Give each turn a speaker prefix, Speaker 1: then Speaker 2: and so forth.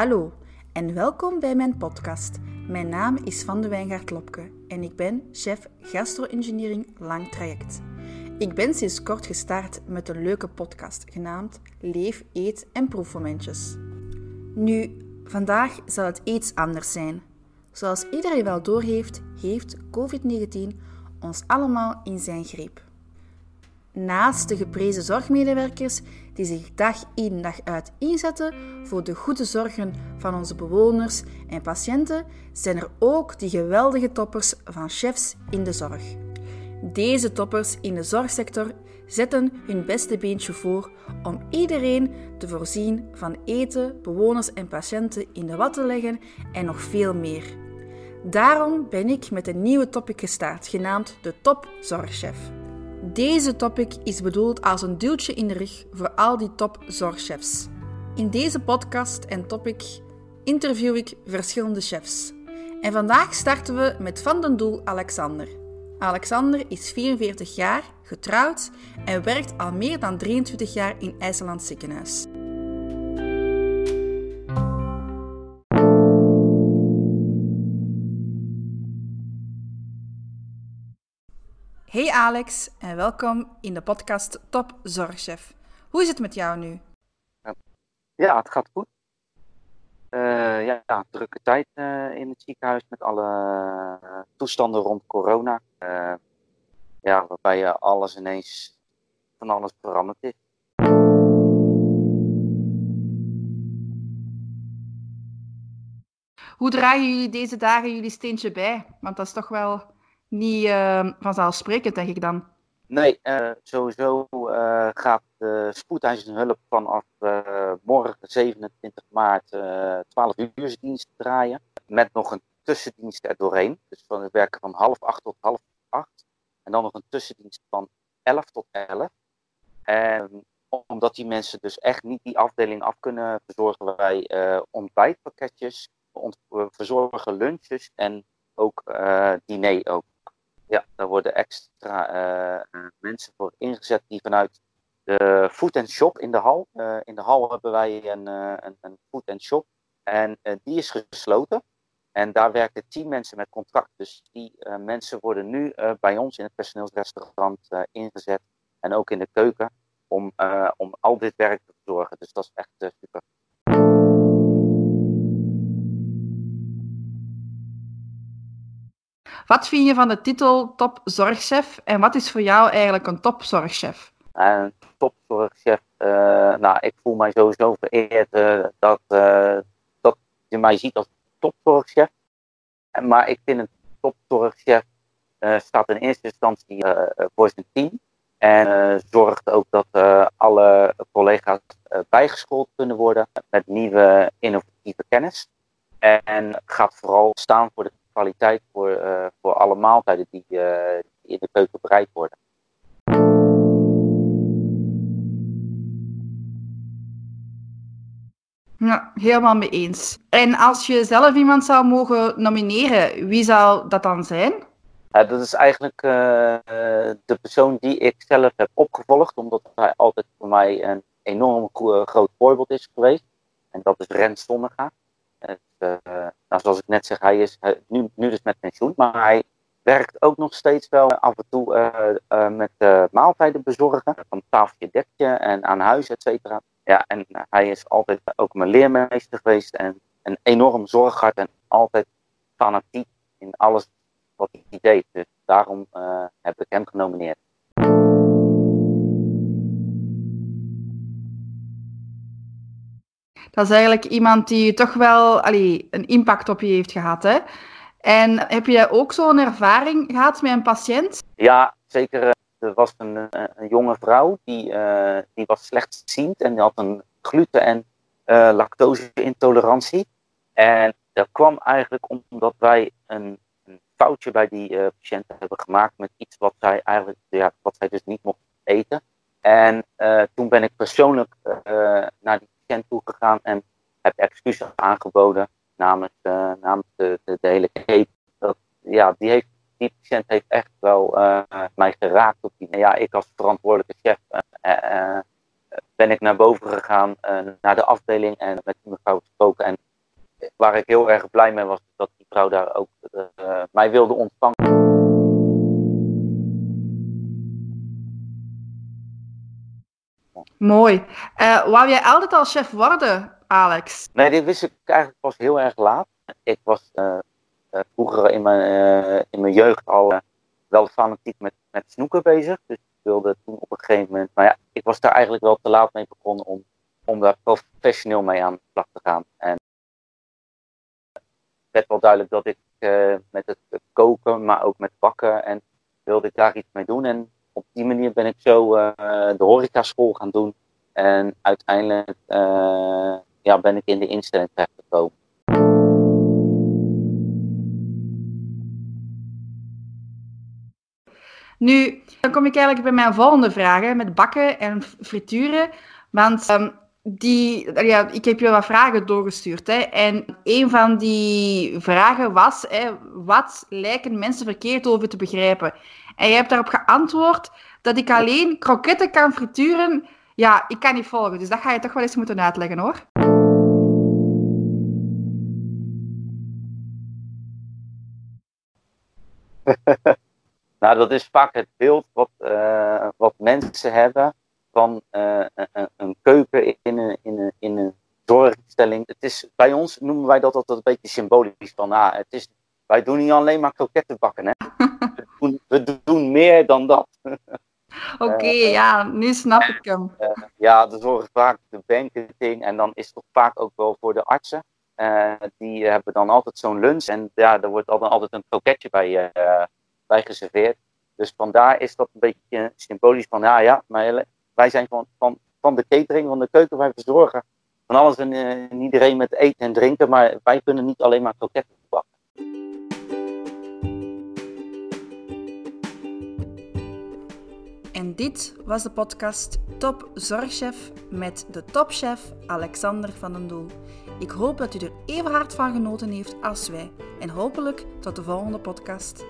Speaker 1: Hallo en welkom bij mijn podcast. Mijn naam is Van de Wijngaard Lopke en ik ben chef gastro-engineering lang traject. Ik ben sinds kort gestart met een leuke podcast genaamd Leef, Eet en Proefmomentjes. Nu, vandaag zal het iets anders zijn. Zoals iedereen wel doorheeft, heeft COVID-19 ons allemaal in zijn greep. Naast de geprezen zorgmedewerkers die zich dag in dag uit inzetten voor de goede zorgen van onze bewoners en patiënten, zijn er ook die geweldige toppers van chefs in de zorg. Deze toppers in de zorgsector zetten hun beste beentje voor om iedereen te voorzien van eten, bewoners en patiënten in de wat te leggen en nog veel meer. Daarom ben ik met een nieuwe topic gestart, genaamd de Top Zorgchef. Deze topic is bedoeld als een duwtje in de rug voor al die topzorgchefs. In deze podcast en topic interview ik verschillende chefs. En vandaag starten we met Van den Doel Alexander. Alexander is 44 jaar, getrouwd en werkt al meer dan 23 jaar in IJsland ziekenhuis. Hey Alex en welkom in de podcast Top Zorgchef. Hoe is het met jou nu?
Speaker 2: Ja, het gaat goed. Uh, ja, ja, drukke tijd uh, in het ziekenhuis met alle uh, toestanden rond corona. ja, waarbij alles ineens van alles veranderd is.
Speaker 1: Hoe dragen jullie deze dagen jullie steentje bij? Want dat is toch wel niet uh, vanzelfsprekend, denk ik dan.
Speaker 2: Nee, uh, sowieso uh, gaat de spoedeisende hulp vanaf morgen 27 maart 12 uur dienst draaien. Met nog een tussendienst er doorheen. Dus we werken van half acht tot half acht. En dan nog een tussendienst van 11 tot 11. En omdat die mensen dus echt niet die afdeling af kunnen, verzorgen wij ontbijtpakketjes, we verzorgen lunches en ook diner ook. Ja, daar worden extra uh, mensen voor ingezet die vanuit de food and shop in de hal. Uh, in de hal hebben wij een, een, een food and shop. En die is gesloten. En daar werken tien mensen met contract. Dus die mensen worden nu bij ons in het personeelsrestaurant ingezet. En ook in de keuken. Om, om al dit werk te verzorgen. Dus dat is echt super.
Speaker 1: Wat vind je van de titel topzorgchef en wat is voor jou eigenlijk een topzorgchef?
Speaker 2: Een topzorgchef, uh, nou, ik voel mij sowieso vereerd uh, dat, dat je mij ziet als topzorgchef. Maar ik vind een topzorgchef staat in eerste instantie voor zijn team. En zorgt ook dat alle collega's bijgeschoold kunnen worden met nieuwe innovatieve kennis. En gaat vooral staan voor de kwaliteit voor, uh, voor alle maaltijden die, uh, in de keuken bereid worden.
Speaker 1: Ja, helemaal mee eens. En als je zelf iemand zou mogen nomineren, wie zou dat dan zijn?
Speaker 2: Ja, dat is eigenlijk uh, de persoon die ik zelf heb opgevolgd, omdat hij altijd voor mij een enorm groot voorbeeld is geweest. En dat is Rens Zonnega. Uh, nou, zoals ik net zeg, hij is nu, nu dus met pensioen, maar hij werkt ook nog steeds wel af en toe uh, uh, met maaltijden bezorgen, van tafeltje dekje en aan huis, et cetera. Ja, en hij is altijd ook mijn leermeester geweest en een enorm zorghart en altijd fanatiek in alles wat hij deed. Dus daarom heb ik hem genomineerd.
Speaker 1: Dat is eigenlijk iemand die toch wel allee, een impact op je heeft gehad. Hè? En heb je ook zo'n ervaring gehad met een patiënt?
Speaker 2: Ja, zeker. Eh, er was een, eh, een jonge vrouw die, uh, die was slechtziend en die had een gluten- en uh, lactose-intolerantie. En dat kwam eigenlijk omdat wij een, een foutje bij die uh, patiënt hebben gemaakt met iets wat zij eigenlijk, ja, wat zij dus niet mocht eten. En toen ben ik persoonlijk naar die toegegaan en heb excuses aangeboden namens, uh, namens de, de, hele keten. Dat, ja, die, heeft, die patiënt heeft echt wel uh, mij geraakt. Op die, ja, ik als verantwoordelijke chef uh, ben ik naar boven gegaan naar de afdeling en met die mevrouw gesproken. En ik heel erg blij mee was, dat die vrouw daar ook mij wilde ontvangen.
Speaker 1: Mooi. Uh, wou jij altijd al chef worden, Alex?
Speaker 2: Nee, dit wist ik eigenlijk pas heel erg laat. Ik was uh, vroeger in mijn, in mijn jeugd al wel fanatiek met, met snoeken bezig. Dus ik wilde toen op een gegeven moment, maar ja, ik was daar eigenlijk wel te laat mee begonnen om, om daar professioneel mee aan de slag te gaan. En het werd wel duidelijk dat ik met het koken, maar ook met bakken en wilde ik daar iets mee doen. En op die manier ben ik zo uh, de horecaschool gaan doen. En uiteindelijk uh, ja, ben ik in de instelling terechtgekomen.
Speaker 1: Nu, dan kom ik eigenlijk bij mijn volgende vragen met bakken en frituren. Want um, die, ja, ik heb je wat vragen doorgestuurd. Hè, en een van die vragen was: hè, wat lijken mensen verkeerd over te begrijpen? En je hebt daarop geantwoord dat ik alleen kroketten kan frituren. Ja, ik kan niet volgen. Dus dat ga je toch wel eens moeten uitleggen hoor.
Speaker 2: Nou, dat is vaak het beeld wat, uh, wat mensen hebben van uh, een, een, keuken in een, in, een, in een zorginstelling. Het is, bij ons noemen wij dat altijd een beetje symbolisch. Van, ah, het is, wij doen niet alleen maar kroketten bakken. Hè? we, doen, we doen meer dan dat.
Speaker 1: Oké, okay, uh, ja, nu snap ik hem.
Speaker 2: ja, de zorgen vaak de banketing en dan is het toch vaak ook wel voor de artsen. die hebben dan altijd zo'n lunch en ja, er wordt dan altijd een kroketje bij bij geserveerd. Dus vandaar is dat een beetje symbolisch van, ja, ja, maar wij zijn van, van, de catering, van de keuken, wij verzorgen van alles en uh, iedereen met eten en drinken, maar wij kunnen niet alleen maar kroketten bakken.
Speaker 1: En dit was de podcast Top Zorgchef met de topchef Alexander van den Doel. Ik hoop dat u er even hard van genoten heeft als wij. En hopelijk tot de volgende podcast.